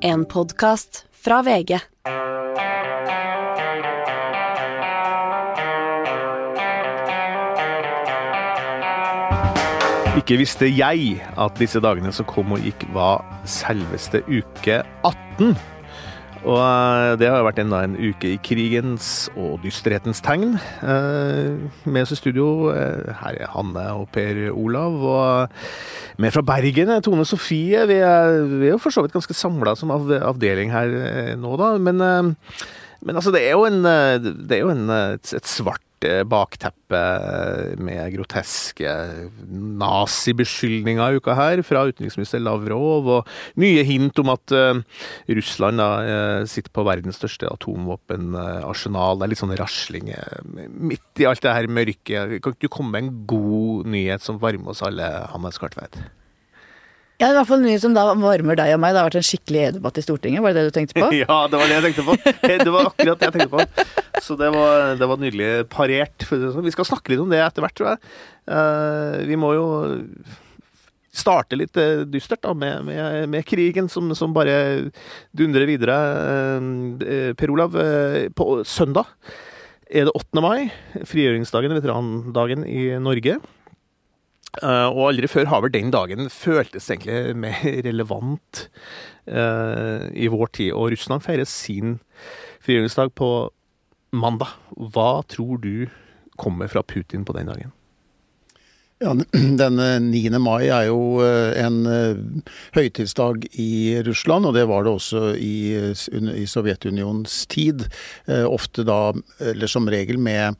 En podkast fra VG. Ikke visste jeg at disse dagene som kom og gikk, var selveste uke 18. Og eh, det har jo vært enda en uke i krigens og dysterhetens tegn. Eh, Med oss i studio eh, her er Hanne og Per Olav. Og med fra Bergen er Tone Sofie. Vi er, vi er jo for så vidt ganske samla som av, avdeling her eh, nå, da. Men, eh, men altså, det er jo, en, eh, det er jo en, et, et svart eh, bakteppe med groteske nazibeskyldninger i uka her fra utenriksminister Lavrov, og nye hint om at eh, Russland da, eh, sitter på verdens største atomvåpenarsenal. Det er litt sånn rasling eh, midt i alt det her mørket. Kan ikke du komme med en god nyhet som varmer oss alle, Hannes Skartveit? Ja, i hvert fall nyhet som da varmer deg og meg. Det har vært en skikkelig EU-debatt i Stortinget, var det det du tenkte på? Ja, det var det jeg tenkte på. Det var akkurat det jeg tenkte på. Så det var, det var nydelig parert. sånn. Vi skal snakke litt om det etter hvert, tror jeg. Eh, vi må jo starte litt eh, dystert da, med, med, med krigen som, som bare dundrer videre. Eh, per Olav, på søndag er det 8. mai, frigjøringsdagen, veterandagen i Norge. Eh, og aldri før har vel den dagen føltes egentlig mer relevant uh, i vår tid. Og Russland feirer sin frigjøringsdag på mandag. Hva tror du kommer fra Putin på den dagen? Ja, Denne 9. mai er jo eh, en eh, høytidsdag i Russland, og det var det også i, eh, i Sovjetunionens tid. Eh, Ofte da, eller som regel med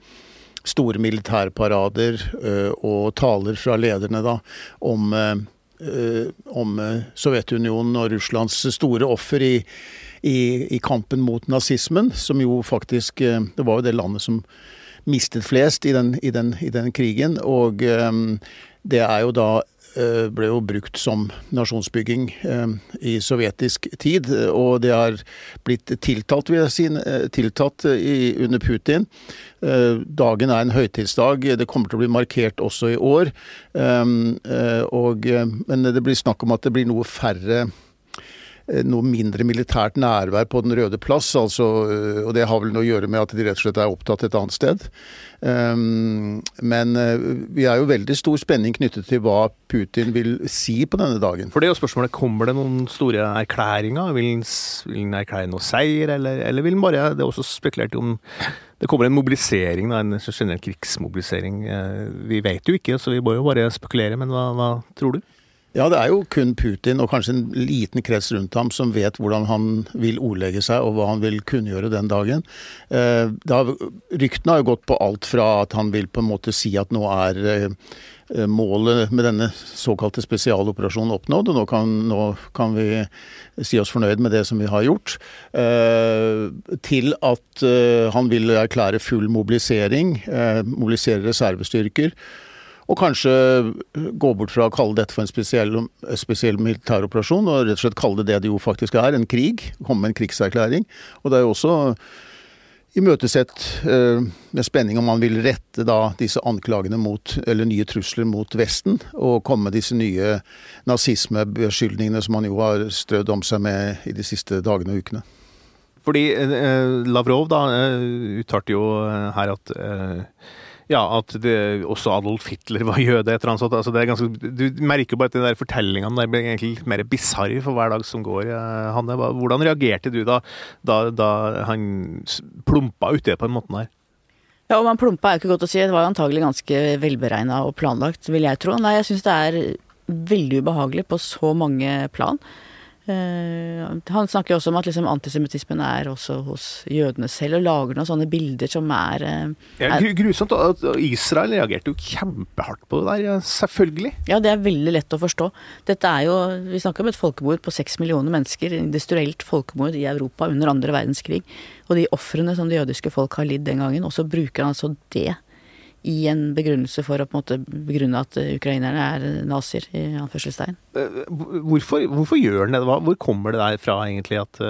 store militærparader eh, og taler fra lederne da om, eh, om eh, Sovjetunionen og Russlands store offer i, i, i kampen mot nazismen, som jo faktisk Det var jo det landet som mistet flest i den, i den, i den krigen. Og um, det er jo da ble jo brukt som nasjonsbygging eh, i sovjetisk tid, og det har blitt tiltalt, vil jeg si, eh, tiltatt i, under Putin. Eh, Dagen er en høytidsdag, det kommer til å bli markert også i år. Eh, eh, Og, eh, men det blir snakk om at det blir noe færre eh, noe mindre militært nærvær på Den røde plass, altså, øh, og det har vel noe å gjøre med at de rett og slett er opptatt et annet sted. Um, men øh, vi er jo veldig stor spenning knyttet til hva Putin vil si på denne dagen. For det er jo spørsmålet, Kommer det noen store erklæringer? Vil han vil han erklære noe seier, eller, eller vil han bare Det er også spekulert om det kommer en mobilisering, en generell krigsmobilisering. Eh, Vi vet jo ikke, så vi må jo bare spekulere. Men hva, hva tror du? Ja, det er jo kun Putin og kanskje en liten krets rundt ham som vet hvordan han vil ordlegge seg og hva han vil kunngjøre den dagen. Eh, har, ryktene har jo gått på alt fra at han vil på en måte si at nå er eh, målet med denne såkalte spesialoperasjonen oppnådd, og nå kan, nå kan vi si oss fornøyd med det som vi har gjort, eh, til at eh, han vil erklære full mobilisering, eh, mobilisere reservestyrker. Og kanskje gå bort fra å kalle dette for en spesiell, spesiell militæroperasjon, og rett og slett kalle det det det jo faktisk er, en krig. Komme med en krigserklæring. Og det er jo også imøtesett eh, med spenning om man vil rette da disse anklagene mot, eller nye trusler mot Vesten, og komme med disse nye nazismebeskyldningene som man jo har strødd om seg med i de siste dagene og ukene. Fordi eh, Lavrov da eh, uttalte jo eh, her at eh, ja, at det, også Adolf Hitler var jøde. et eller annet. Altså, det er ganske, du merker jo bare at de der fortellingene der blir egentlig litt mer bisarr for hver dag som går. eh, Hanne, hvordan reagerte du da, da, da han plumpa uti på den måten der? Ja, om han plumpa er ikke godt å si. Det var antagelig ganske velberegna og planlagt, vil jeg tro. Nei, jeg syns det er veldig ubehagelig på så mange plan. Eh, han snakker også om at liksom, antisemittismen er også hos jødene selv, og lager noen sånne bilder som er er Ja, gru- grusomt. Israel reagerte jo kjempehardt på det der, selvfølgelig. Ja, det er veldig lett å forstå. Dette er jo, Vi snakker om et folkemord på seks millioner mennesker. Industrielt folkemord i Europa under andre verdenskrig. Og de ofrene som det jødiske folk har lidd den gangen. Og så bruker han altså det i en begrunnelse for å på en måte begrunne at eh, ukrainerne er nazier, i anførselstegn. Eh, Hvorfor, hvorfor gjør den det? Hvor kommer det der fra egentlig at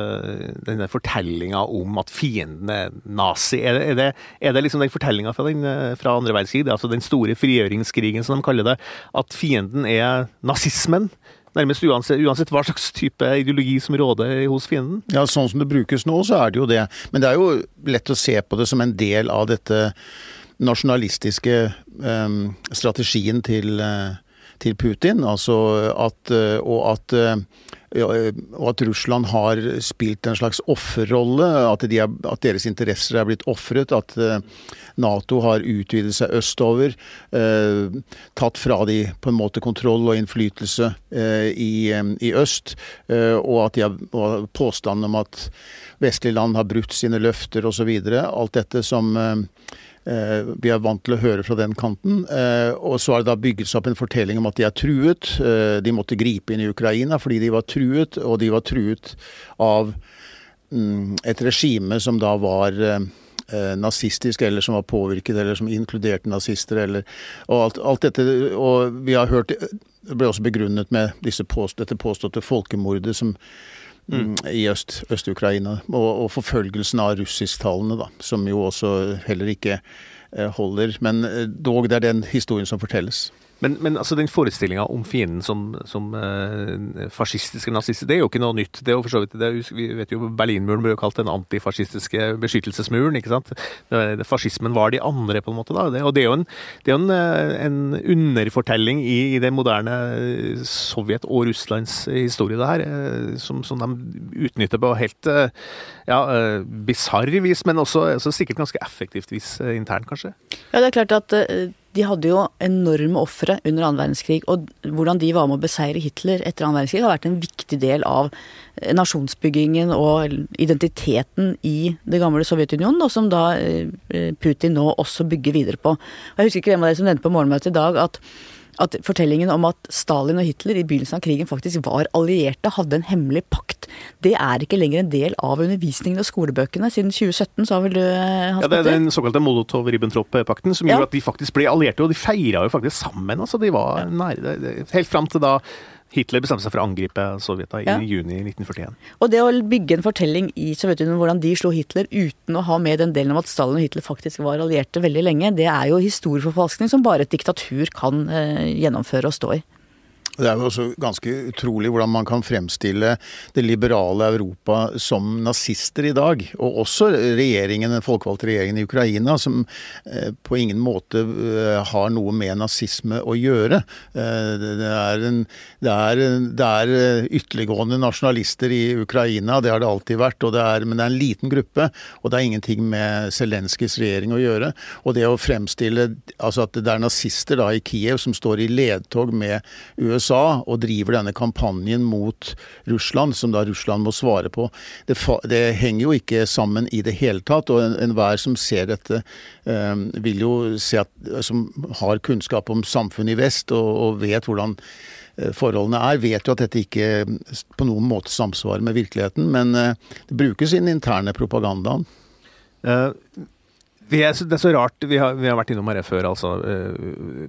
denne fortellinga om at fienden er nazi? Er det, er det, er det liksom den fortellinga fra, eh, fra andre verdenskrig, altså den store frigjøringskrigen som de kaller det, at fienden er nazismen? nærmest uansett, uansett hva slags type ideologi som råder hos fienden. Ja, sånn som det brukes nå, så er det jo det. Men det er jo lett å se på det som en del av dette nasjonalistiske eh, strategien til, eh, til Putin. Altså at, eh, og at og at Russland har spilt en slags offerrolle. At, de at, deres interesser er blitt ofret. At Nato har utvidet seg østover. Eh, tatt fra de på en måte kontroll og innflytelse eh, i, i, øst. Eh, og at de har og påstanden om at vestlige land har brutt sine løfter osv. Alt dette som Eh, vi er vant til å høre fra den kanten. Eh, og så har det da bygget seg opp en fortelling om at de er truet. Eh, de måtte gripe inn i Ukraina fordi de var truet, og de var truet av mm, et regime som da var nazistisk, eller som var påvirket, eller som inkluderte nazister, eller Og alt, alt dette Og vi har hørt Det ble også begrunnet med påst, dette påståtte folkemordet som Mm. i Øst-Ukraina. Øst og, og, forfølgelsen av russisktalende, da, som jo også heller ikke eh, holder. Men eh, dog, det er den historien som fortelles. Men, men altså den forestillinga om fienden som, som uh, fascistiske nazister, det er jo ikke noe nytt. Det er jo for så vidt, det, Vi vet jo Berlinmuren ble jo kalt den antifascistiske beskyttelsesmuren. ikke sant? Det, fascismen var de andre, på en måte. da. Det, og det er jo en, er en, eh, en underfortelling i, i det moderne eh, Sovjet og Russlands historie, det her, som, som de utnytter på helt ja, bisarr vis, men også, også, sikkert ganske effektivt vis internt, kanskje. Ja, det er klart at de hadde jo enorme ofre under annen verdenskrig, og hvordan de var med å beseire Hitler etter annen verdenskrig har vært en viktig del av eh, nasjonsbyggingen og identiteten i det gamle Sovjetunionen, og som da eh, Putin nå også bygger videre på. Og jeg husker ikke hvem av dere som nevnte på morgenmøtet i dag at at fortellingen om at Stalin og Hitler i begynnelsen av krigen faktisk var allierte, hadde en hemmelig pakt, det er ikke lenger en del av undervisningen og skolebøkene. Siden 2017, sa vel du, Hans Ja, det er den såkalte Molotov-Ribbentrop-pakten som ja. gjorde at de faktisk ble allierte, og de feira jo faktisk sammen. altså De var nære. Helt fram til da Hitler bestemte seg for å angripe Sovjeta i juni 1941. Og det å bygge en fortelling i Sovjetunionen hvordan de slo Hitler uten å ha med den delen om at Stalin og Hitler faktisk var allierte veldig lenge, det er jo historieforfalskning som bare et diktatur kan eh, gjennomføre og stå i. Det er jo også ganske utrolig hvordan man kan fremstille det liberale Europa som nazister i dag. Og også regjeringen, den folkevalgte regjeringen i Ukraina, som eh, på ingen måte eh, har noe med nazisme å gjøre. Eh, det er, en, det er, det er ytterliggående nasjonalister i Ukraina, det har det alltid vært. Det er, men det er en liten gruppe, og det er ingenting med Zelenskyjs regjering å gjøre. Og det å fremstille altså at det er nazister da i Kiev som står i ledtog med USA USA og driver denne kampanjen mot Russland, som da Russland må svare på. Det, det henger jo ikke sammen i det hele tatt. Og enhver en som ser dette, eh, vil jo se at, som har kunnskap om samfunnet i vest og, og vet hvordan eh, forholdene er, vet jo at dette ikke på noen måte samsvarer med virkeligheten. Men uh, det brukes i den interne propagandaen. Uh, er, det er så rart. Vi har, vi har vært innom det før, altså. Eh,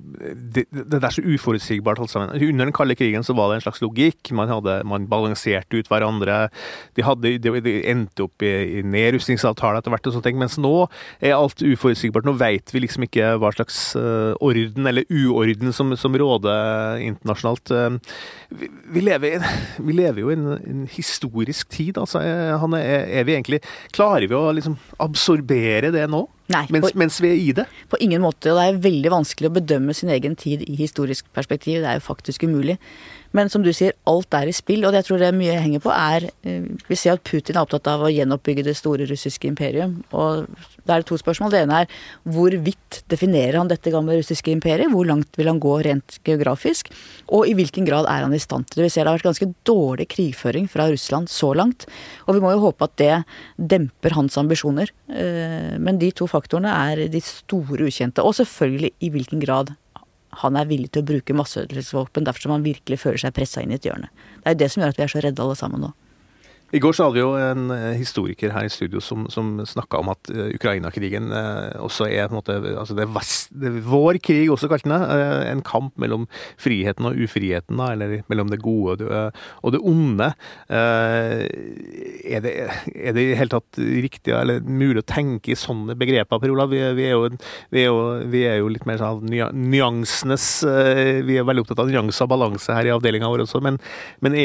det, det, er så uforutsigbart alt sammen. Under den kalde krigen så var det en slags logikk. Man, hadde, man balanserte ut hverandre. De, hadde, de, endte opp i, i nedrustningsavtaler etter hvert og sånne ting. Mens nå er alt uforutsigbart. Nå veit vi liksom ikke hva slags uh, orden eller uorden som, som råder internasjonalt. Uh, vi, vi, lever, vi, lever, jo i en, en, historisk tid, altså. Er, er vi egentlig Klarer vi å liksom absorbere det nå? Nei, mens, på, mens, vi er i det? På ingen måte. Og det er veldig vanskelig å bedømme sin egen tid i historisk perspektiv. Det er jo faktisk umulig. Men som du sier, alt er i spill, og det jeg tror det er mye henger på, er eh, Vi ser at Putin er opptatt av å gjenoppbygge det store russiske imperium. Og da er det to spørsmål. Det ene er hvorvidt definerer han dette gamle russiske imperiet? Hvor langt vil han gå rent geografisk? Og i hvilken grad er han i stand til det? Vi ser det har vært ganske dårlig krigføring fra Russland så langt. Og vi må jo håpe at det demper hans ambisjoner. Eh, men de to faktorene er de store ukjente. Og selvfølgelig i hvilken grad han er villig til å bruke masseødeleggelsesvåpen dersom han virkelig føler seg pressa inn i et hjørne. Det er jo det som gjør at vi er så redde alle sammen nå. I går så hadde vi jo en eh, historiker her i studio som, som snakka om at uh, Ukraina-krigen uh, også er på en måte altså det er, det vår krig, også kalt den det. En kamp mellom friheten og ufriheten, eller mellom det gode og det, onde. er det er det i hele tatt riktig eller mulig å tenke i sånne begreper, Per Olav? Vi, vi, er, jo, vi, vi er jo litt mer sånn nyansenes Vi er veldig opptatt av nyanser og balanse her i avdelinga vår også, men, men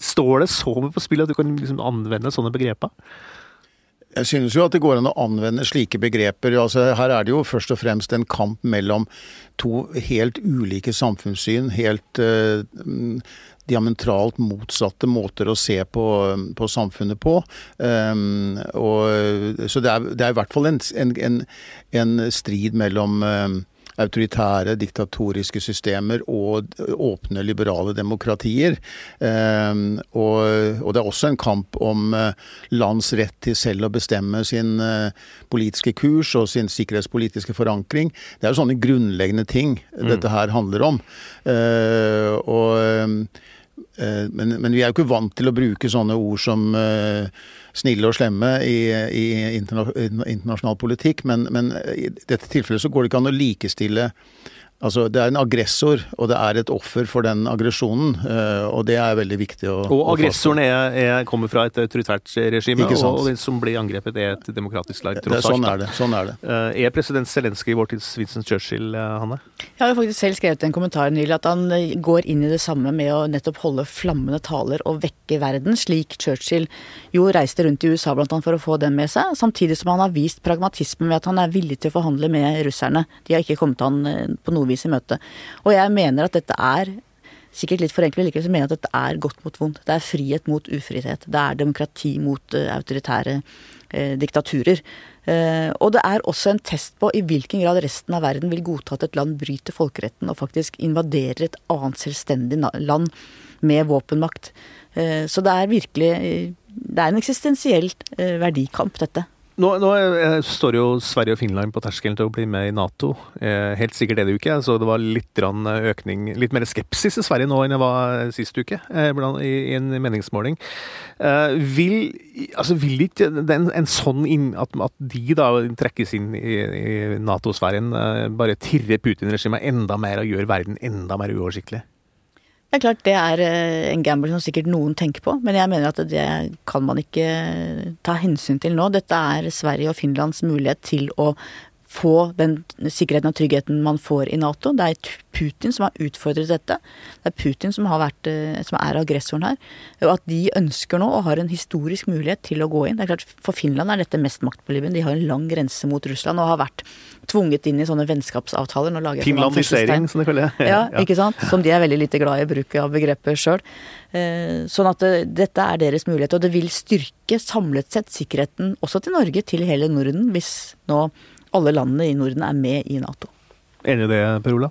står det så mye på spill at du kan liksom anvende sånne begreper? Jeg synes jo at det går an å anvende slike begreper. Altså, her er det jo først og fremst en kamp mellom to helt ulike samfunnssyn. Helt uh, diametralt motsatte måter å se på, på samfunnet på. Um, og, så det er, det er, i hvert fall en, en, en strid mellom um, autoritære, diktatoriske systemer og åpne, liberale demokratier. Ehm, og, det er også en kamp om eh, lands rett til selv å bestemme sin eh, politiske kurs og sin sikkerhetspolitiske forankring. Det er jo sånne grunnleggende ting mm. dette her handler om. Eh, og, men, men, vi er jo ikke vant til å bruke sånne ord som snille og slemme i, i internasjonal politikk, men, men, i dette tilfellet så går det ikke an å likestille Altså, Det er en aggressor, og det er et offer for den aggresjonen. Eh, og det er veldig viktig å Og aggressoren er, er, kommer fra et autoritært regime, og, og den som blir angrepet, er et demokratisk lag, tross alt. Sånn er det. sånn er det. Eh, er president Zelenskyj vår tids Vincent Churchill, eh, Hanne? Jeg har jo faktisk selv skrevet en kommentar nylig at han går inn i det samme med å nettopp holde flammende taler og vekke verden, slik Churchill jo reiste rundt i USA blant annet for å få den med seg, samtidig som han har vist pragmatisme ved at han er villig til å forhandle med russerne. De har ikke kommet han på noe vis vis i møte. Og jeg mener at dette er sikkert litt forenklet likevel, så mener jeg at dette er godt mot vondt. Det er frihet mot ufrihet. Det er demokrati mot uh, autoritære uh, diktaturer. Uh, og det er også en test på i hvilken grad resten av verden vil godta at et land bryter folkeretten og faktisk invaderer et annet selvstendig land med våpenmakt. så det er virkelig Det er en eksistensiell verdikamp, dette. Nå, nå, står jo Sverige og Finland på terskelen til å bli med i Nato. Eh, helt sikkert er jo ikke. Så det var litt økning, litt mer skepsis i Sverige nå enn det var sist uke, eh, i, en meningsmåling. Eh, vil, altså vil ikke en, en sånn inn, at, at, de da trekkes inn i, i Nato-sfæren, bare tirre Putin-regimet enda mer og gjør verden enda mer uoversiktlig? Det er klart det er eh, en gamble som sikkert noen tenker på, men jeg mener at det kan man ikke ta hensyn til nå. Dette er Sverige og Finlands mulighet til å få den sikkerheten og tryggheten man får i Nato. Det er Putin som har utfordret dette. Det er Putin som, vært, eh, som er aggressoren her. Og at de ønsker nå, og har en historisk mulighet til å gå inn. Det er klart, For Finland er dette mest maktpåliggende. De har en lang grense mot Russland og har vært tvunget inn i sånne vennskapsavtaler. Finlandisering, som det kaller det. Ja, ikke sant. Som de er veldig lite glad i å bruke av begrepet sjøl. Eh, sånn at det, dette er deres mulighet. Og det vil styrke samlet sett sikkerheten også til Norge, til hele Norden, hvis nå alle landene i Norden er med i Nato. Enig i det, Per Ola?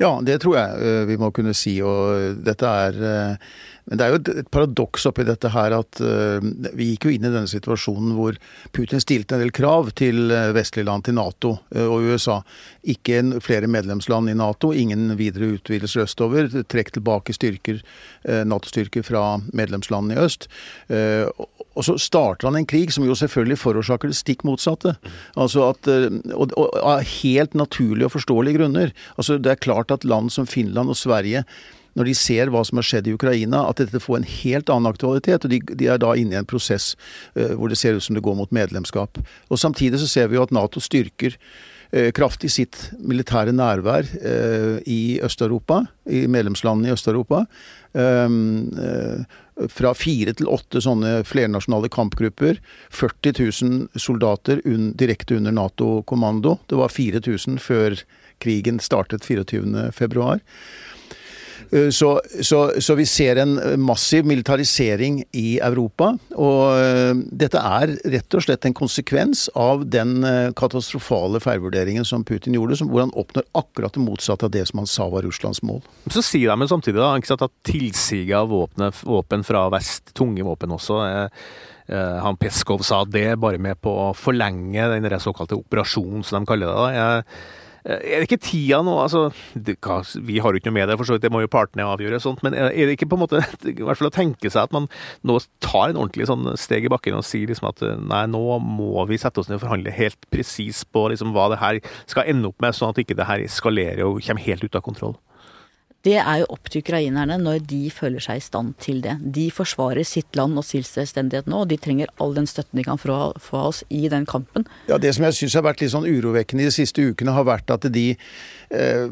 Ja, det tror jeg eh, vi må kunne si. Og dette er eh, Men det er jo et paradoks oppi dette her at uh, vi gikk jo inn i denne situasjonen hvor Putin stilte en del krav til vestlige land, til Nato og USA. Ikke flere medlemsland i Nato, ingen videre utvidelser østover. Trekk tilbake styrker, Nato-styrker fra medlemslandene i øst. Og så starter han en krig som jo selvfølgelig forårsaker det stikk motsatte. Altså at, eh, og, og, Av helt naturlige og forståelige grunner. Altså Det er klart at land som Finland og Sverige når de ser hva som har skjedd i Ukraina, at dette får en helt annen aktualitet. og De, de er da inne i en prosess uh, hvor det ser ut som det går mot medlemskap. Og Samtidig så ser vi jo at Nato styrker uh, kraftig sitt militære nærvær uh, i Øst-Europa, i medlemslandene i Øst-Europa. Um, fra fire til åtte sånne flernasjonale kampgrupper. 40 000 soldater un, direkte under Nato-kommando. Det var 4000 før krigen startet 24.2. Eh, så, så, så, vi ser en massiv militarisering i Europa. Og eh, dette er rett og slett en konsekvens av den eh, katastrofale feilvurderingen som Putin gjorde, som, hvor han oppnår akkurat det motsatte av det som han sa var Russlands mål. Så sier de samtidig da, at tilsiget av våpen fra vest, tunge våpen også, han Peskov sa det bare med på å forlenge den såkalte operasjonen, som de kaller det. da. Jeg Er det ikke tida nå? Altså, det, Vi har jo ikke noe med det, for så vidt, det må jo partene avgjøre, sånt, men er det ikke på en måte i hvert fall å tenke seg at man nå tar en ordentlig sånn steg i bakken og sier liksom at nei, nå må vi sette oss ned og forhandle helt presis på liksom hva det her skal ende opp med, sånn at ikke det her eskalerer og kommer helt ut av kontroll? Det er jo opp til ukrainerne når de føler seg i stand til det. De forsvarer sitt land og sin selvstendighet nå, og de trenger all den støtten de kan få av oss i den kampen. Ja, Det som jeg syns har vært litt sånn urovekkende de siste ukene, har vært at de eh,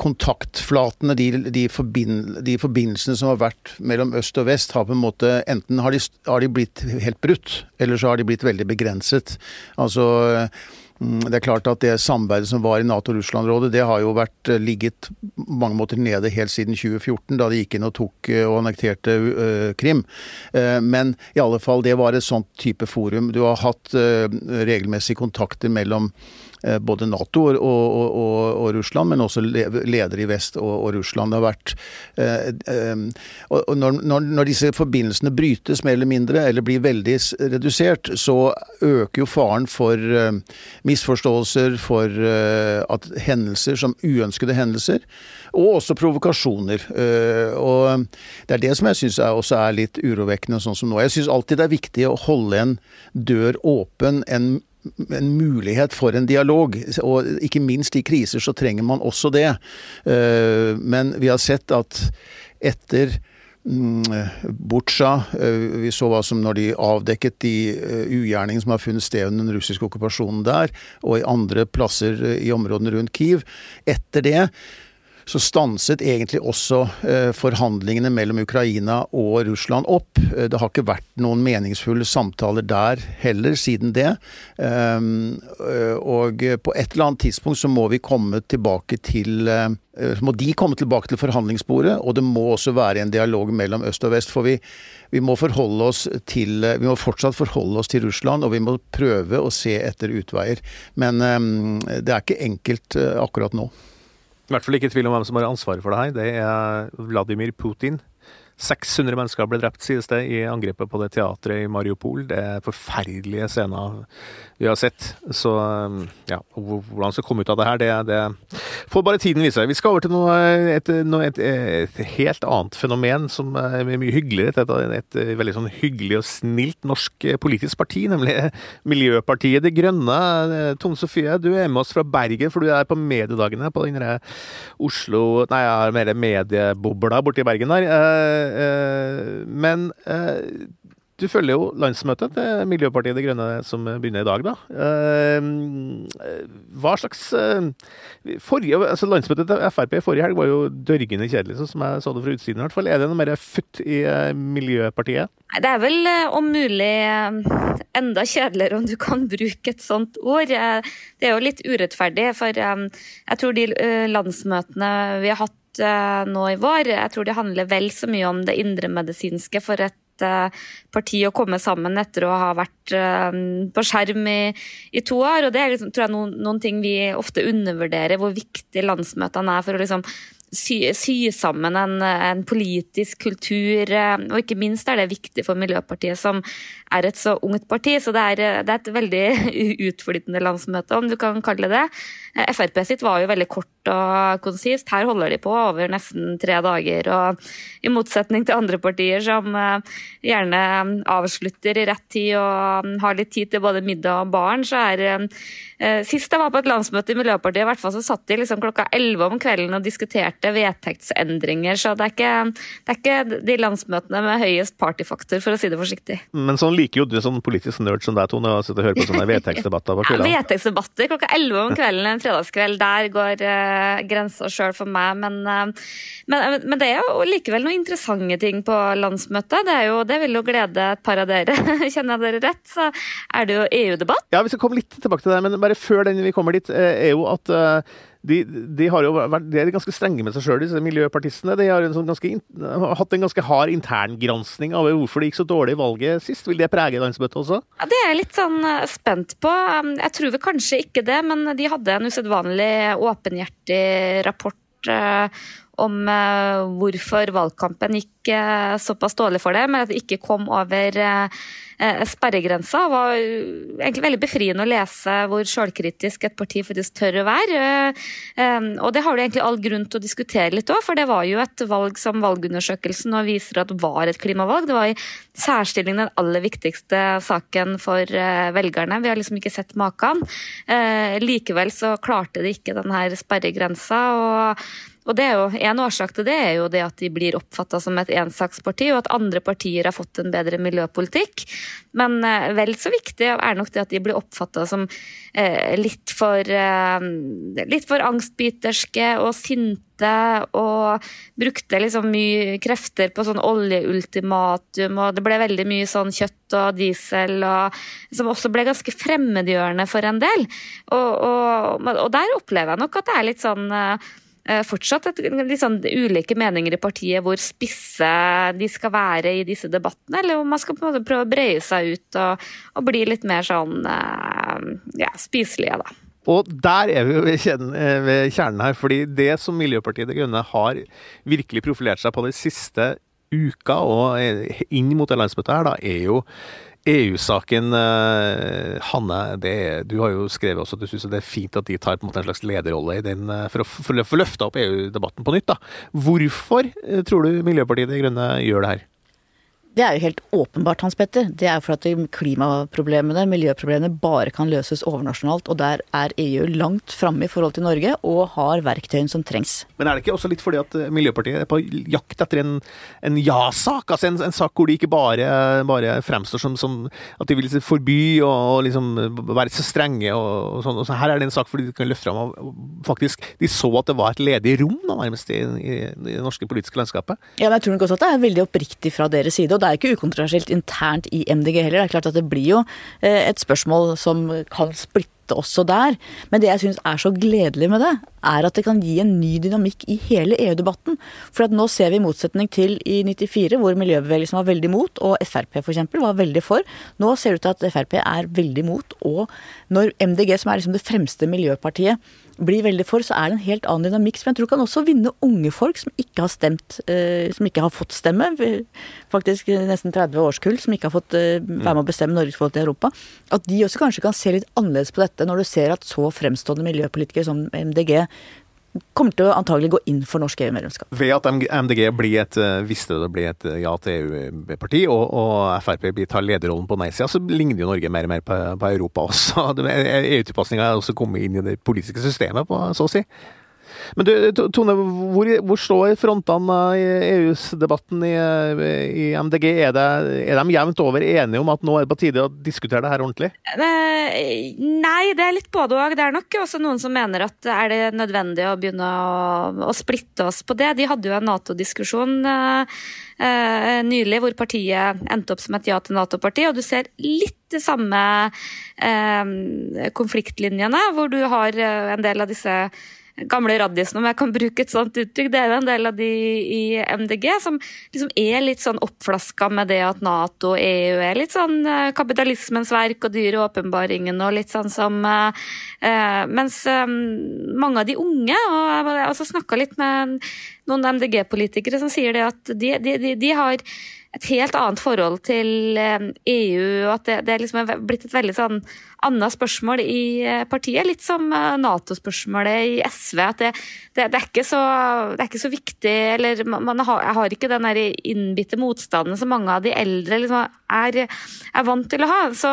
kontaktflatene, de, de, forbind, de, forbindelsene som har vært mellom øst og vest, har på en måte enten har de, har de blitt helt brutt, eller så har de blitt veldig begrenset. Altså det er klart at det samarbeidet som var i Nato-Russland-rådet, det har jo vært eh, ligget mange måter nede helt siden 2014, da de gikk inn og tok eh, og annekterte uh, Krim. Men i alle fall, det var et sånt type forum. Du har hatt uh, regelmessige kontakter mellom Eh, både Nato og, og, og, og, Russland, men også ledere i vest og, Russland. Har vært eh, eh, og når, når, disse forbindelsene brytes mer eller mindre, eller blir veldig redusert, så øker jo faren for misforståelser, for at hendelser som uønskede hendelser, og også provokasjoner. Og det er det som jeg syns også er litt urovekkende sånn som nå. Jeg syns alltid det er viktig å holde en dør åpen, en en mulighet for en dialog. Og ikke minst i kriser så trenger man også det. Eh, men vi har sett at etter mm, Butsja, eh, vi så hva som når de avdekket de eh, ugjerningene som har funnet sted under den russiske okkupasjonen der, og i andre plasser i områdene rundt Kiev. Etter det så stanset egentlig også eh, forhandlingene mellom Ukraina og Russland opp. Eh, det har ikke vært noen meningsfulle samtaler der heller siden det. Ehm, eh, og på et eller annet tidspunkt så må vi komme tilbake til må de komme tilbake til forhandlingsbordet, og det må også være en dialog mellom øst og vest. For vi, vi, må forholde oss til Vi må fortsatt forholde oss til Russland, og vi må prøve å se etter utveier. Men um, det er ikke enkelt uh, akkurat nå. I hvert fall ikke tvil om hvem som har ansvaret for det her. Det er Vladimir Putin. 600 mennesker ble drept, sies det, i angrepet på det teatret i Mariupol. Det er forferdelige scener vi har sett. Så ja, hvordan skal komme ut av det her, det, det får bare tiden vise. Vi skal over til noe, et, noe, et, et, helt annet fenomen som er mye hyggeligere. Et, et, veldig sånn hyggelig og snilt norsk politisk parti, nemlig Miljøpartiet De Grønne. Tone Sofie, du er med oss fra Bergen, for du er på mediedagene på den Oslo Nei, jeg har mer mediebobla borti Bergen der. Eh, men eh, du følger jo landsmøtet til Miljøpartiet De Grønne som begynner i dag, da. Eh, hva slags forrige, altså Landsmøtet til Frp forrige helg var jo dørgende kjedelig, sånn som jeg så det fra utsiden i hvert fall. Er det noe mer futt i Miljøpartiet? Det er vel om mulig enda kjedeligere om du kan bruke et sånt ord. Det er jo litt urettferdig, for jeg tror de landsmøtene vi har hatt nå i vår, jeg tror det handler vel så mye om det indremedisinske for et parti å komme sammen etter å ha vært eh, på skjerm i, i to år. og Det er liksom, tror jeg noen, noen, ting vi ofte undervurderer, hvor viktig landsmøtene er for å liksom sy, sy sammen en, en, politisk kultur. Eh, og ikke minst er det viktig for Miljøpartiet, som er et så ungt parti. Så det er, det er et veldig utflytende landsmøte, om du kan kalle det det. Eh, Frp sitt var jo veldig kort og konsist. Her holder de på over nesten tre dager. Og i motsetning til andre partier som eh, gjerne avslutter i rett tid og har litt tid til både middag og barn, så er eh, Sist jeg var på et landsmøte i Miljøpartiet, i hvert fall så satt de liksom klokka elleve om kvelden og diskuterte vedtektsendringer. Så det er, ikke, det er ikke de landsmøtene med høyest partyfaktor, for å si det forsiktig. Men sånn liker jo du sånn politisk nerd som deg, Tone, å sitte og høre på sånne vedtektsdebatter på kvelden? Ja, vedtektsdebatter klokka elleve om kvelden en fredagskveld. Der går uh, grensa sjøl for meg. Men, uh, men, men, det er jo likevel noen interessante ting på landsmøtet. Det, jo, det vil jo glede et par av dere. Kjenner jeg dere rett, så er det jo EU-debatt. Ja, vi skal komme litt tilbake til det, men bare før den vi kommer dit, eh, er jo at uh, de, de, har jo vært, de er ganske strenge med seg sjøl, disse miljøpartistene. De har, en sånn ganske, har hatt en ganske hard interngransking av hvorfor det gikk så dårlig i valget sist. Vil det prege landsmøtet også? Ja, Det er jeg litt sånn eh, spent på. Um, jeg tror vel kanskje ikke det, men de hadde en usedvanlig åpenhjertig rapport eh, om hvorfor valgkampen gikk såpass dårlig for det, men at det ikke kom over Eh, sperregrensa. Det var egentlig veldig befriende å lese hvor sjølkritisk et parti faktisk tør å være. Eh, og det har du egentlig all grunn til å diskutere litt òg, for det var jo et valg som valgundersøkelsen nå viser at var et klimavalg. Det var i særstilling den aller viktigste saken for eh, velgerne. Vi har liksom ikke sett maken. Likevel så klarte de ikke den her sperregrensa. og og det er jo, En årsak til det er jo det at de blir oppfatta som et ensaksparti, og at andre partier har fått en bedre miljøpolitikk. Men eh, vel så viktig er nok det at de blir oppfatta som eh, litt for, eh, litt for angstbiterske og sinte og brukte liksom mye krefter på sånn oljeultimatum, og det ble veldig mye sånn kjøtt og diesel, og, som også ble ganske fremmedgjørende for en del. Og, og, og der opplever jeg nok at det er litt sånn fortsatt et, litt sånn ulike meninger i partiet hvor spisse de skal være i disse debattene, eller om man skal på en måte prøve å breie seg ut og, og bli litt mer sånn eh, ja, spiselige, da. Og der er vi jo ved kjernen her, fordi det som Miljøpartiet De Grønne har virkelig profilert seg på de siste uka og inn mot det landsmøtet her, da, er jo EU-saken, eh, Hanne, det, du har jo skrevet også at du syns det er fint at de tar på en måte en slags lederrolle i den, eh, for å få løfta opp EU-debatten på nytt. da. Hvorfor eh, tror du Miljøpartiet De Grønne gjør det her? Det er jo helt åpenbart, Hans Petter. Det er for at klimaproblemene, miljøproblemene, bare kan løses overnasjonalt. Og der er EU langt framme i forhold til Norge, og har verktøyene som trengs. Men er det ikke også litt fordi at Miljøpartiet er på jakt etter en, en ja-sak? Altså en, en, sak hvor de ikke bare, bare fremstår som, som, at de vil forby og, og liksom være så strenge og, og sånn. Så her er det en sak hvor de kan løfte fram faktisk De så at det var et ledig rom da, nærmest i, i, i det norske politiske landskapet. Ja, men jeg tror nok også at det er veldig oppriktig fra deres side. og det er ikke ukontroversielt internt i MDG heller. Det er klart at det blir jo eh, et spørsmål som kan splitte også der. Men det jeg syns er så gledelig med det, er at det kan gi en ny dynamikk i hele EU-debatten. For at nå ser vi i motsetning til i 94, hvor miljøbevegelsen var veldig mot, og Frp f.eks. var veldig for. Nå ser det ut til at Frp er veldig mot, og når MDG, som er liksom det fremste miljøpartiet, blir veldig for, så er det en helt annen dynamikk som jeg tror kan også vinne unge folk som ikke har stemt, eh, som ikke har fått stemme. Faktisk nesten 30 årskull som ikke har fått eh, være med å bestemme Norges forhold til Europa. At de også kanskje kan se litt annerledes på dette, når du ser at så fremstående miljøpolitikere som MDG kommer til å antagelig gå inn for norsk EU-medlemskap. Ved at MDG blir et, eh, visste det blir et ja til EU-parti, og, og, Frp tar lederrollen på nei-sida, så ligner jo Norge mer og mer på, på Europa også. EU-tilpasninga er også kommet inn i det politiske systemet, på, så å si. Men du, Tone, hvor, hvor står frontene i EU-debatten i, i, MDG? Er, det, er, de jevnt over enige om at nå er det på tide å diskutere det her ordentlig? Eh, nei, det er litt både og. Det er nok også noen som mener at er det nødvendig å begynne å, å splitte oss på det. De hadde jo en Nato-diskusjon nylig hvor partiet endte opp som et ja til Nato-parti, og du ser litt de samme konfliktlinjene, hvor du har en del av disse gamle raddisen, om jeg kan bruke et sånt uttrykk. Det er jo en del av de i MDG som liksom er litt sånn oppflaska med det at Nato og EU er litt sånn eh, kapitalismens verk og dyre åpenbaringen og litt sånn som eh, eh Mens mange av de unge, og jeg har også snakka litt med noen MDG-politikere som sier det at de, de, de, de har et helt annet forhold til EU, eh, e og at det, det er liksom blitt et veldig sånn annet spørsmål i eh, partiet. Litt som eh, Nato-spørsmålet i SV. At det, det, det, er så, det, er ikke så, viktig Eller man har, har ikke den der innbitte motstanden som mange av de eldre liksom er, er, vant til å ha. Så,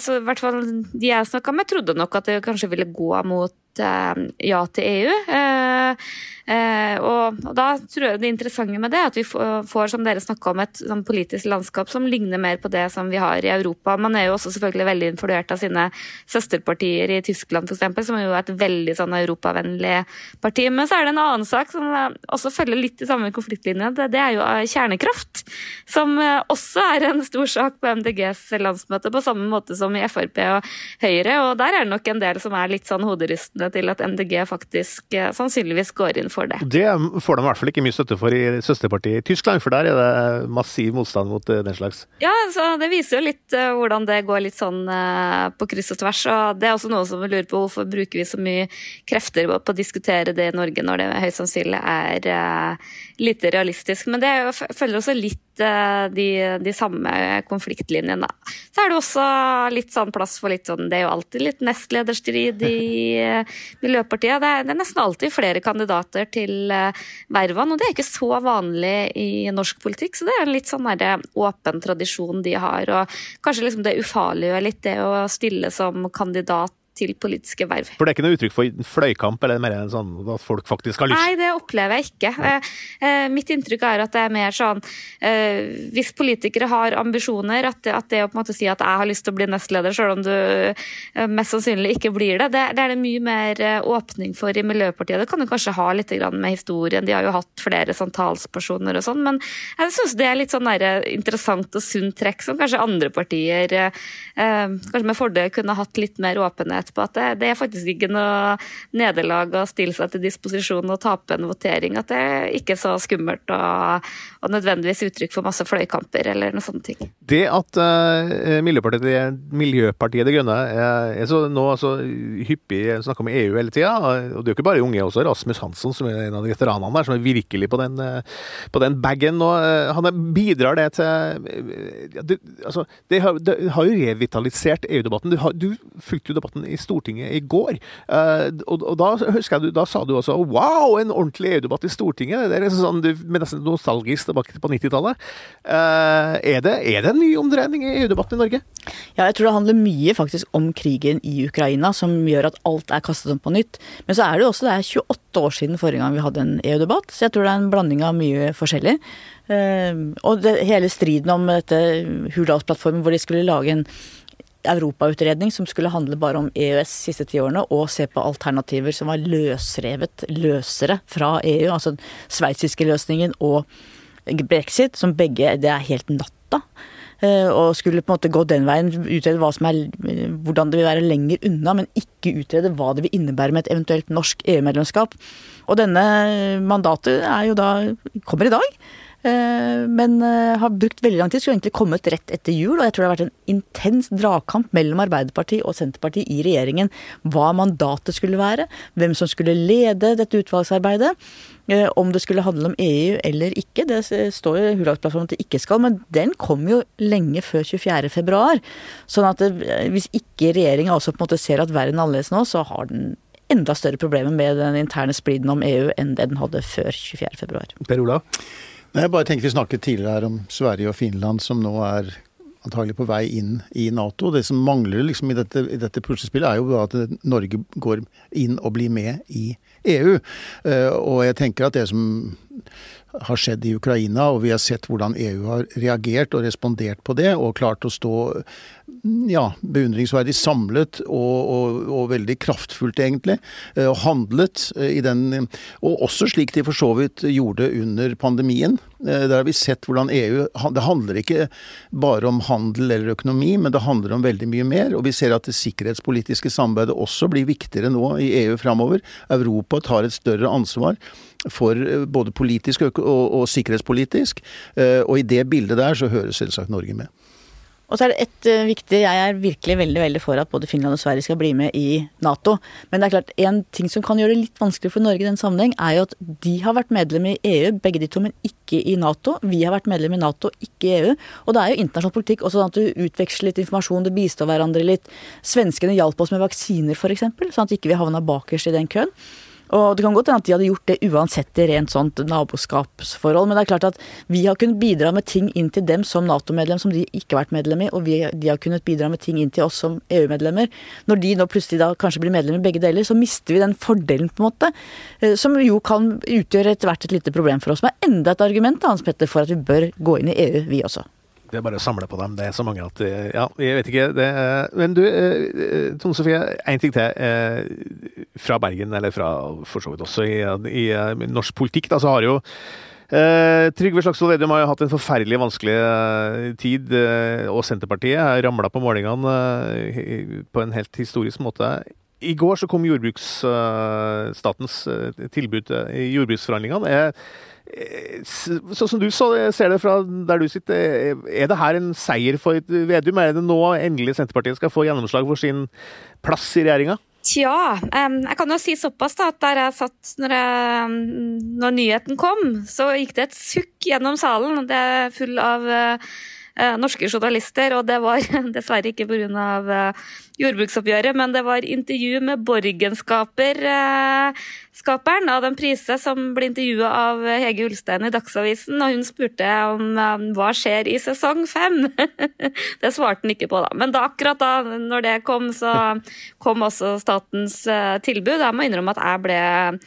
så i hvert fall de jeg snakka med, trodde nok at det kanskje ville gå mot ja til EU. Eh, og, og, da tror jeg det interessante med det er at vi får, som dere snakka om, et sånn politisk landskap som ligner mer på det som vi har i Europa. Man er jo også selvfølgelig veldig influert av sine søsterpartier i Tyskland f.eks., som er jo et veldig sånn europavennlig parti. Men så er det en annen sak som også følger litt i samme konfliktlinje. Det, det er jo kjernekraft. Som eh, også er en stor sak på MDGs landsmøte, på samme måte som i Frp og Høyre. Og der er det nok en del som er litt sånn hoderystende det til at MDG faktisk eh, sannsynligvis går inn for det. Det får de i hvert fall ikke mye støtte for i søsterpartiet i Tyskland, for der er det massiv motstand mot eh, den slags. Ja, så det viser jo litt uh, hvordan det går litt sånn på kryss og tvers. og Det er også noe som vi lurer på hvorfor bruker vi så mye krefter på å diskutere det i Norge når det høyst sannsynlig er lite realistisk. Men det følger også litt de, de, samme konfliktlinjene. Så er det også litt sånn plass for litt sånn Det er jo alltid litt nestlederstrid i Miljøpartiet. Det er, det er nesten alltid flere kandidater til vervene, og det er ikke så vanlig i norsk politikk. Så det er en litt sånn åpen tradisjon de har. Og kanskje liksom det ufarliggjør litt det å stille som kandidat til politiske verv. For det er ikke noe uttrykk for fløykamp, eller mer sånn at folk faktisk har lyst? Nei, det opplever jeg ikke. Ja. Eh, eh, mitt inntrykk er at det er mer sånn eh, Hvis politikere har ambisjoner, at det, at det å på en måte si at jeg har lyst til å bli nestleder, selv om du eh, mest sannsynlig ikke blir det, det, det er det mye mer åpning for i Miljøpartiet. Det kan du kanskje ha litt med historien, de har jo hatt flere sånn talspersoner og sånn, men jeg syns det er litt sånn interessant og sunt trekk som kanskje andre partier kanskje med fordel kunne hatt litt mer åpenhet på at det, det er faktisk ikke noe nederlag å stille seg til disposisjon og tape en votering. At det er ikke så skummelt og, og nødvendigvis uttrykk for masse fløykamper eller noe sånne ting. Det at uh, Miljøpartiet, Miljøpartiet De Grønne er, er så nå altså, hyppig snakker om EU hele tida, og det er jo ikke bare unge også, Rasmus Hansson som er en av de veteranene der, som er virkelig på den, eh, på den bagen nå. Eh, han bidrar det til det, altså, det, har, det har jo revitalisert EU-debatten. Du, du fulgte jo debatten i Stortinget i går. Uh, og, og, da husker jeg du, da sa du også wow, en ordentlig EU-debatt i Stortinget. Det er liksom sånn, du, nesten nostalgisk tilbake på 90-tallet. Uh, eh, er, er, det en ny omdreining i EU-debatten i Norge? Ja, jeg tror det handler mye faktisk om krigen i Ukraina, som gjør at alt er kastet om på nytt. Men så er det jo også det er 28 år siden forrige gang vi hadde en EU-debatt, så jeg tror det er en blanding av mye forskjellig. Uh, og det, hele striden om dette Hurdalsplattformen hvor de skulle lage en europautredning som skulle handle bare om EØS siste ti årene, og se på alternativer som var løsrevet, løsere fra EU. Altså sveitsiske løsningen og brexit, som begge Det er helt natta. Eh, og skulle på en måte gå den veien, utrede er, hvordan det vil være lenger unna, men ikke utrede hva det vil innebære med et eventuelt norsk EU-medlemskap. Og denne mandatet er jo da kommer i dag. Eh, men eh, har brukt veldig lang tid. Skulle egentlig kommet rett etter jul. Og jeg tror det har vært en intens dragkamp mellom Arbeiderpartiet og Senterpartiet i regjeringen. Hva mandatet skulle være, hvem som skulle lede dette utvalgsarbeidet. Eh, om det skulle handle om EU eller ikke, det står jo i Hurdalsplattformen at det ikke skal. Men den kom jo lenge før 24.2. Sånn at hvis ikke regjeringa også på en måte ser at verden er annerledes nå, så har den enda større problemer med den interne spliden om EU enn det den hadde før 24.2. Per Olav? Jeg bare tenker Vi snakket tidligere her om Sverige og Finland, som nå er antagelig på vei inn i Nato. Det som mangler liksom i dette, i dette puslespillet, er jo at Norge går inn og blir med i EU. Eh, og jeg tenker at det som har skjedd i Ukraina, og vi har sett hvordan EU har reagert og respondert på det, og klart å stå ja, beundringsverdig samlet og, og, og, veldig kraftfullt, egentlig. Eh, og handlet eh, i den Og også slik de for så vidt gjorde under pandemien. Eh, der har vi sett hvordan EU Det handler ikke bare om handel eller økonomi, men det handler om veldig mye mer. Og vi ser at det sikkerhetspolitiske samarbeidet også blir viktigere nå i EU framover. Europa tar et større ansvar for både politisk og, og sikkerhetspolitisk. Og i det bildet der så hører selvsagt Norge med. Og så er det et uh, viktig Jeg er virkelig veldig veldig for at både Finland og Sverige skal bli med i Nato. Men det er klart, en ting som kan gjøre det litt vanskelig for Norge i den sammenheng, er jo at de har vært medlem i EU, begge de to, men ikke i Nato. Vi har vært medlem i Nato, ikke i EU. Og det er jo internasjonal politikk også sånn at du utveksler litt informasjon, du bistår hverandre litt. Svenskene hjalp oss med vaksiner, f.eks., sånn at ikke vi havna bakerst i den køen. Og det kan godt hende at de hadde gjort det uansett i rent sånt naboskapsforhold, men det er klart at vi har kunnet bidra med ting inn til dem som Nato-medlem som de ikke har vært medlem i, og vi, de har kunnet bidra med ting inn til oss som EU-medlemmer. Når de nå plutselig da kanskje blir medlem i begge deler, så mister vi den fordelen, på en måte. Eh, som jo kan utgjøre etter hvert et lite problem for oss. Men enda et argument Hans Petter, for at vi bør gå inn i EU, vi også. Det er bare å samle på dem. Det er så mange at Ja, jeg vet ikke. Det, men du, eh, Tone Sofie, en ting til. Eh, fra Bergen, eller fra for så vidt også i, i, norsk politikk, da, så har jo Eh, Trygve Slagsvold Vedum har jo hatt en forferdelig vanskelig eh, tid, eh, og Senterpartiet ramla på målingene eh, på en helt historisk måte. I går så kom jordbruksstatens tilbud i jordbruksforhandlingene. Sånn som du så, ser det fra der du sitter, er det her en seier for Vedum? Er det nå endelig Senterpartiet skal få gjennomslag for sin plass i regjeringa? Tja, jeg kan jo si såpass da, at der jeg satt når, jeg, når nyheten kom, så gikk det et sukk gjennom salen. Det er full av norske journalister, og det var dessverre ikke pga. Uh, jordbruksoppgjøret, men det var intervju med Borgenskaper-skaperen eh, den prise, som ble intervjua av Hege Ulstein i Dagsavisen, og hun spurte om hva skjer i sesong fem. det svarte han ikke på, da. Men da, akkurat da når det kom, så kom også statens tilbud. Jeg må innrømme at jeg ble Eh,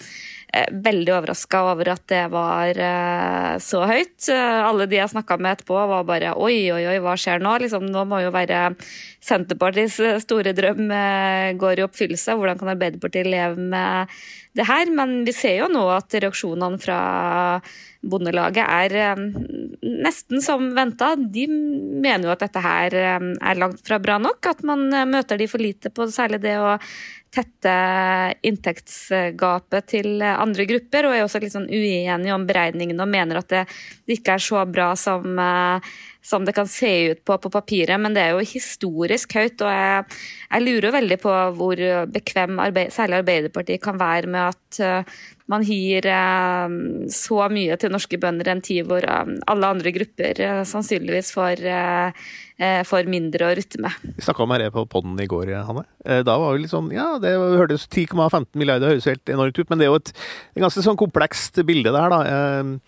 veldig overraska over at det var eh, så høyt. Eh, alle de jeg snakka med etterpå, var bare oi, oi, oi, hva skjer nå? Liksom, nå må jo være Senterpartiets store drøm går i oppfyllelse. Hvordan kan Arbeiderpartiet leve med det her? Men vi ser jo nå at reaksjonene fra Bondelaget er nesten som venta. De mener jo at dette her er langt fra bra nok. At man møter de for lite på særlig det å tette inntektsgapet til andre grupper, og er også litt sånn uenige om beregningene og mener at det ikke er så bra som, eh, som det kan se ut på på papiret, men det er jo historisk høyt. Og jeg, jeg lurer veldig på hvor bekvem arbeid, særlig Arbeiderpartiet kan være med at uh, man gir uh, så mye til norske bønder en tid hvor uh, alle andre grupper sannsynligvis får får mindre å rutte med. Vi snakka om det på poden i går, Hanne. Da var vi litt sånn Ja, det hørtes 10,15 milliarder høres helt enormt ut, men det er jo et, et ganske sånn komplekst bilde det her, da.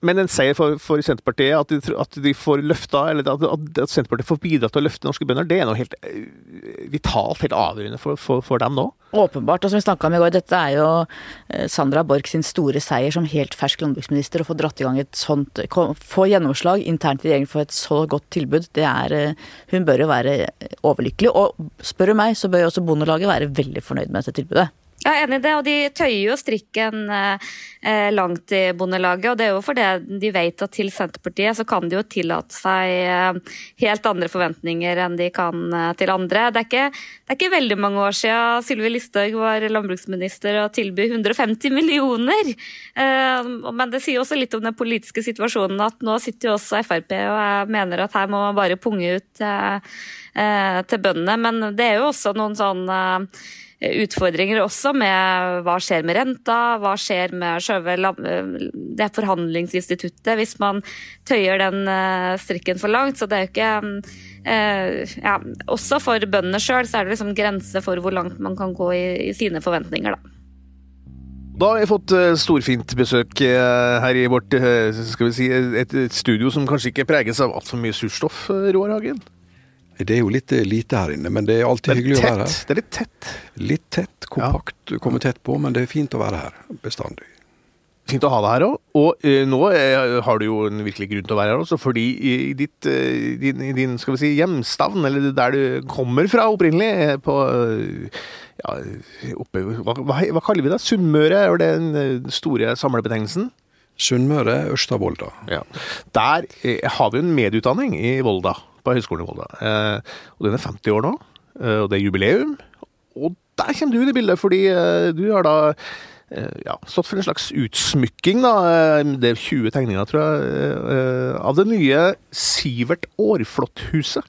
Men en seier for, for Senterpartiet, at de, at de, får løfta, eller at, at, Senterpartiet får bidra til å løfte norske bønder, det er noe helt eh, vitalt, helt avgjørende for, for, for dem nå? Åpenbart. og som vi snakka om i går, Dette er jo eh, Sandra Borch sin store seier som helt fersk landbruksminister. Å få dratt i gang et sånt, få gjennomslag internt i regjeringen for et så godt tilbud, det er eh, Hun bør jo være overlykkelig. Og spør du meg, så bør jo også Bondelaget være veldig fornøyd med dette tilbudet. Jeg er enig i det, og de tøyer jo strikken eh, langt i Bondelaget. Og det er jo fordi de vet at til Senterpartiet så kan de jo tillate seg eh, helt andre forventninger enn de kan eh, til andre. Det er, ikke, det er ikke veldig mange år siden Sylvi Listhaug var landbruksminister og tilby 150 millioner. Eh, men det sier også litt om den politiske situasjonen at nå sitter jo også Frp og jeg mener at her må man bare punge ut eh, eh, til bøndene. Men det er jo også noen sånn utfordringer også med hva skjer med renta, hva skjer med selve det forhandlingsinstituttet hvis man tøyer den eh, strikken for langt. Så det er jo ikke eh, ja, Også for bøndene sjøl så er det liksom grense for hvor langt man kan gå i, i sine forventninger, da. Da har vi fått eh, storfint besøk her i vårt skal vi si, et studio som kanskje ikke preges av altfor mye surstoff, Roar Hagen? Det er jo litt eh, lite her inne, men det er alltid det er hyggelig tett. å være her. Det er litt tett? Litt tett, kompakt, ja. komme tett på, men det er fint å være her bestandig. Fint å ha deg her òg. Og uh, nå er, har du jo en virkelig grunn til å være her også, fordi i, ditt, uh, din, din skal vi si, hjemstavn, eller der du kommer fra opprinnelig, på ja, oppe, hva, hva, hva, kaller vi det? Sunnmøre, er det den store samlebetegnelsen? Sunnmøre, Ørsta-Volda. Ja. Der har vi en medieutdanning i Volda på Høgskolen i Volda. Eh, og den er 50 år nå, eh, og det er jubileum. Og der kommer du inn i bildet, fordi eh, du har da ja, stått for en slags utsmykking, da. Det er 20 tegninger, tror jeg, av det nye Sivert Aarflot-huset.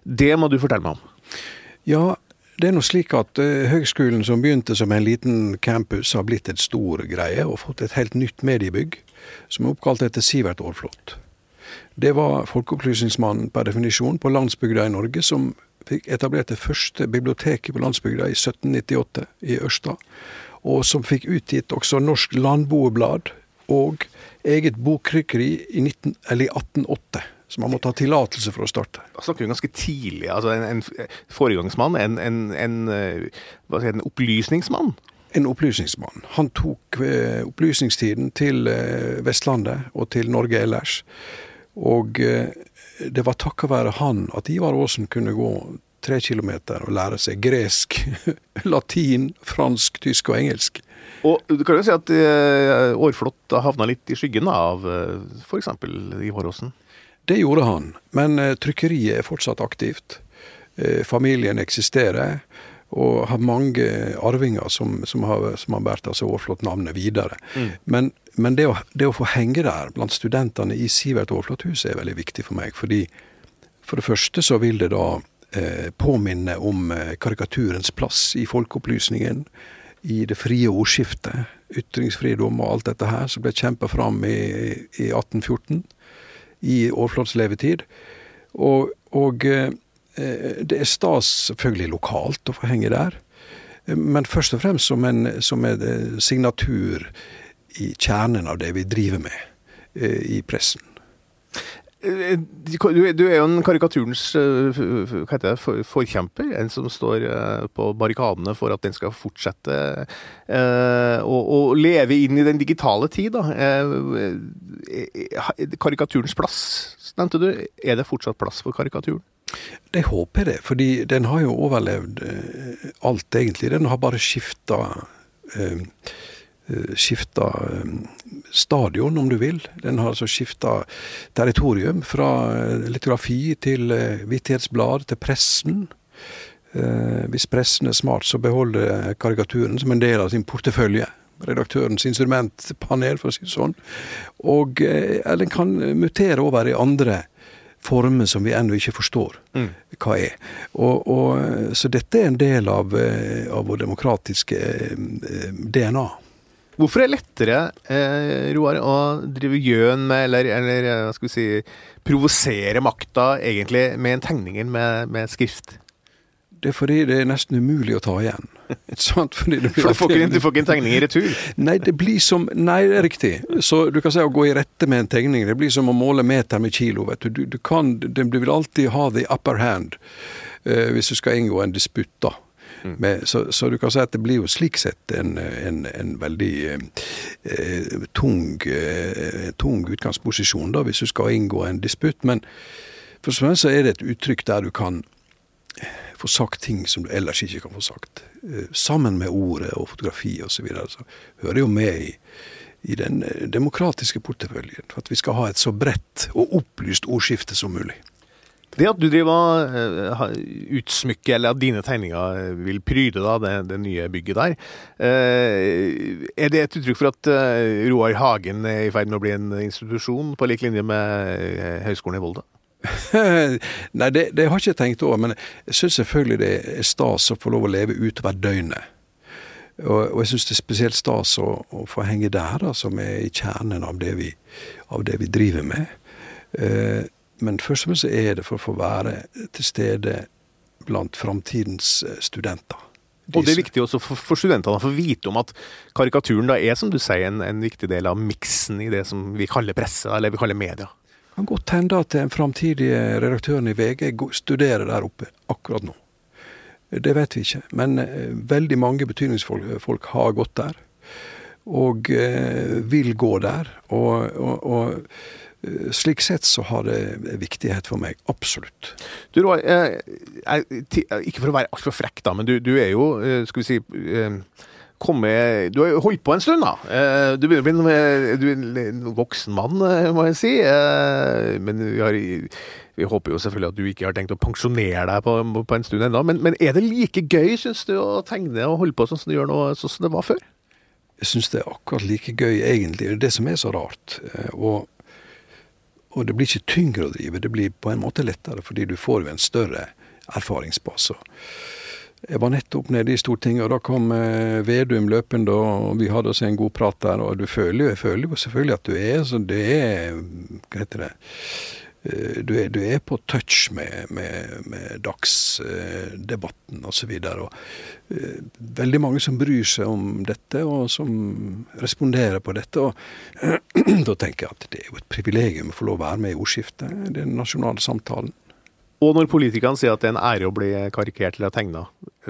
Det må du fortelle meg om. Ja, det er nå slik at uh, høgskolen som begynte som en liten campus, har blitt et stor greie og fått et helt nytt mediebygg som er oppkalt etter Sivert Aarflot. Det var folkeopplysningsmannen per definisjon på landsbygda i Norge som fikk etablert det første biblioteket på landsbygda i 1798 i Ørsta. Og som fikk utgitt også Norsk Landboeblad og eget boktrykkeri i, 19, i 1808. Så man måtte ha tillatelse for å starte. Da snakker vi ganske tidlig. altså En, en foregangsmann, en, en, en, eh, en opplysningsmann? En opplysningsmann. Han tok eh, opplysningstiden til eh, Vestlandet og til Norge ellers. Og eh, det var takket være han at Ivar Aasen kunne gå tre kilometer og lære seg gresk, latin, fransk, tysk og engelsk. Og du kan jo si at eh, Aarflot havna litt i skyggen av eh, f.eks. Ivar Aasen? Det gjorde han, men trykkeriet er fortsatt aktivt. Familien eksisterer. Og har mange arvinger som, som har, som har båret altså Aarflot-navnet videre. Mm. Men, men det, å, det, å, få henge der blant studentene i Sivert Aarflot-huset er veldig viktig for meg. fordi For det første så vil det da eh, påminne om eh, karikaturens plass i folkeopplysningen, i det frie ordskiftet, ytringsfridom og alt dette her, som ble kjempa fram i, i 1814, i Aarflots levetid. Og, og Eh, det er stas selvfølgelig lokalt å få henge der, eh, men først og fremst som en, som en eh, signatur i kjernen av det vi driver med i pressen. Du er jo en karikaturens det, forkjemper. En som står på barrikadene for at den skal fortsette å, å leve inn i den digitale tid. Da. Karikaturens plass, nevnte du. Er det fortsatt plass for karikaturen? Det håper jeg det, fordi den har jo overlevd eh, alt, egentlig. Den har bare skifta eh, eh, skifta stadion, om du vil. Den har altså skifta territorium fra litografi til vittighetsblad til pressen. Hvis pressen er smart, så beholder karikaturen som en del av sin portefølje. Redaktørens instrumentpanel, for å si det sånn. Og den kan mutere over i andre former som vi ennå ikke forstår mm. hva er. Og, og, så dette er en del av, eh, av vår demokratiske eh, DNA. Hvorfor er det lettere, eh, Roar, å drive gjøn med, eller, eller eh, hva skal vi si, provosere makta egentlig med en tegning enn med, med skrift? Det er fordi det er nesten umulig å ta igjen. Sant? Fordi For du får, ikke, du får ikke en tegning i retur? Nei, det blir som Nei, det er riktig. Så du kan si å gå i rette med en tegning, det blir som å måle meter med kilo. vet Du, du, du, kan, du vil alltid ha the upper hand uh, hvis du skal inngå en disputt, da. Mm. Med, så, så, du kan si at det blir jo slik sett en, en, en veldig eh, tung, eh, tung utgangsposisjon da, hvis du skal inngå en disputt. Men for så er det et uttrykk der du kan få sagt ting som du ellers ikke kan få sagt. Eh, sammen med ordet og fotografi osv. Hører jo med i, i den eh, demokratiske porteføljen. For at vi skal ha et så bredt og opplyst ordskifte som mulig. Det at du driver uh, utsmykker, eller at dine tegninger vil pryde da, det, det nye bygget der, er det et uttrykk for at Roar Hagen er i ferd med å bli en institusjon på lik linje med Høgskolen i Volda? Nei, det, det, har jeg ikke tenkt over, men jeg syns selvfølgelig det er stas å få lov å leve utover døgnet. Og, og jeg syns det er spesielt stas å, å, få henge der, da, som er i kjernen av det vi, av det vi driver med. Eh, men først og fremst er det for å få være til stede blant framtidens eh, studenter. De og det er viktig også for, for studentene å få vite om at karikaturen da er, som du sier, en, en viktig del av miksen i det som vi kaller presse, eller vi kaller media kan godt hende at den framtidige redaktøren i VG studerer der oppe akkurat nå. Det vet vi ikke. Men eh, veldig mange betydningsfolk har gått der. Og eh, vil gå der. Og, og, og eh, slik sett så har det viktighet for meg. Absolutt. Du Roar, ikke for å være altfor frekk, da, men du, du, er jo, skal vi si kommet Du har holdt på en stund, da. Eh, du begynner å bli en voksen mann, eh, må jeg si. Eh, men vi, har, vi håper jo selvfølgelig at du ikke har tenkt å pensjonere deg på, på en stund ennå. Men, men, er det like gøy, syns du, å tegne og holde på sånn som du gjør nå, sånn som det var før? Jeg syns det er akkurat like gøy, egentlig. Det er det som er så rart. Og, og det blir ikke tyngre å drive, det blir på en måte lettere, fordi du får jo en større erfaringsbase. Jeg var nettopp nede i Stortinget, og da kom eh, Vedum løpende, og vi hadde oss en god prat der. Og du føler, jeg føler jo selvfølgelig at du er så det er Hva heter det? Eh, du er, du er på touch med, med, med dagsdebatten osv. Uh, veldig mange som bryr seg om dette, og som responderer på dette. og Da tenker jeg at det er jo et privilegium å få lov å være med i ordskiftet, den nasjonale samtalen. Og når politikerne sier at det er en ære å bli karikert eller tegna,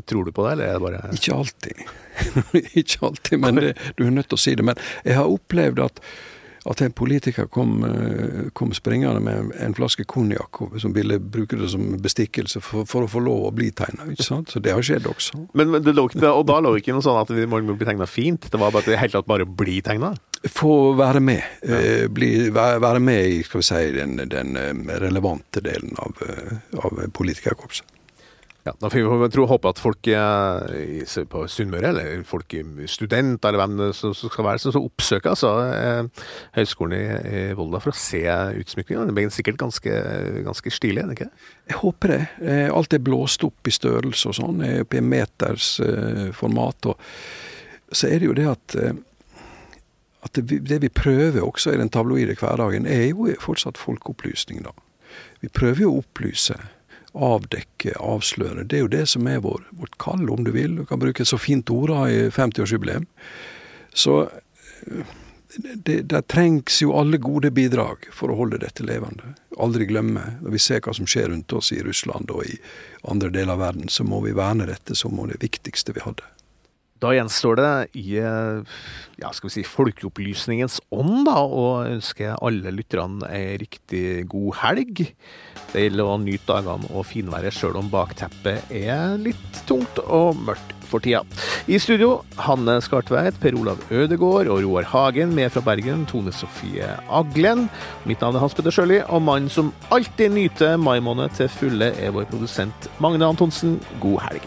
tror du på det, eller er det bare Ikke alltid. ikke alltid, men det, du er nødt til å si det. Men jeg har opplevd at, at en politiker kom, eh, kom springende med en flaske konjakk som ville bruke det som bestikkelse for, for å få lov å bli tegna. Så det har skjedd også. Men, men lå, og da lå ikke noe sånn at vi må bli tegna fint? Det var bare at helt klart bare bli tegna? få være med. Ja. Eh, bli, være med i skal vi si, den, den eh, relevante delen av, av politikerkorpset. Ja, Da får vi håpe at folk eh, på Sunnmøre, eller folk, studenter eller hvem som skal være, som oppsøker altså, eh, Høgskolen i, Volda for å se utsmykninga. Det blir sikkert ganske, ganske stilig, er det ikke? Jeg håper det. Eh, Alt er blåst opp i størrelse og sånn, oppe i meters format. Og så er det jo det at, at det, det vi prøver også i den tabloide hverdagen, er jo fortsatt folkeopplysning, da. Vi prøver jo å opplyse, avdekke, avsløre. Det er jo det som er vår, vårt kall, om du vil. Du kan bruke så fint ord i 50-årsjubileum. Så eh, det, det trengs jo alle gode bidrag for å holde dette levende. Aldri glemme, når vi ser hva som skjer rundt oss i Russland og i andre deler av verden, så må vi verne dette som det viktigste vi hadde. Da gjenstår det i eh, ja, skal vi si, folkeopplysningens ånd da, å ønske alle lytterne ei riktig god helg. Det gjelder å nyte dagene og finværet sjøl om bakteppet er litt tungt og mørkt for tida. I studio Hanne Skartveit, Per Olav Ødegård og Roar Hagen, med fra Bergen Tone Sofie Aglen. Mitt navn er Hans Petter Sjøli, og mannen som alltid nyter mai måned til fulle, er vår produsent Magne Antonsen. God helg.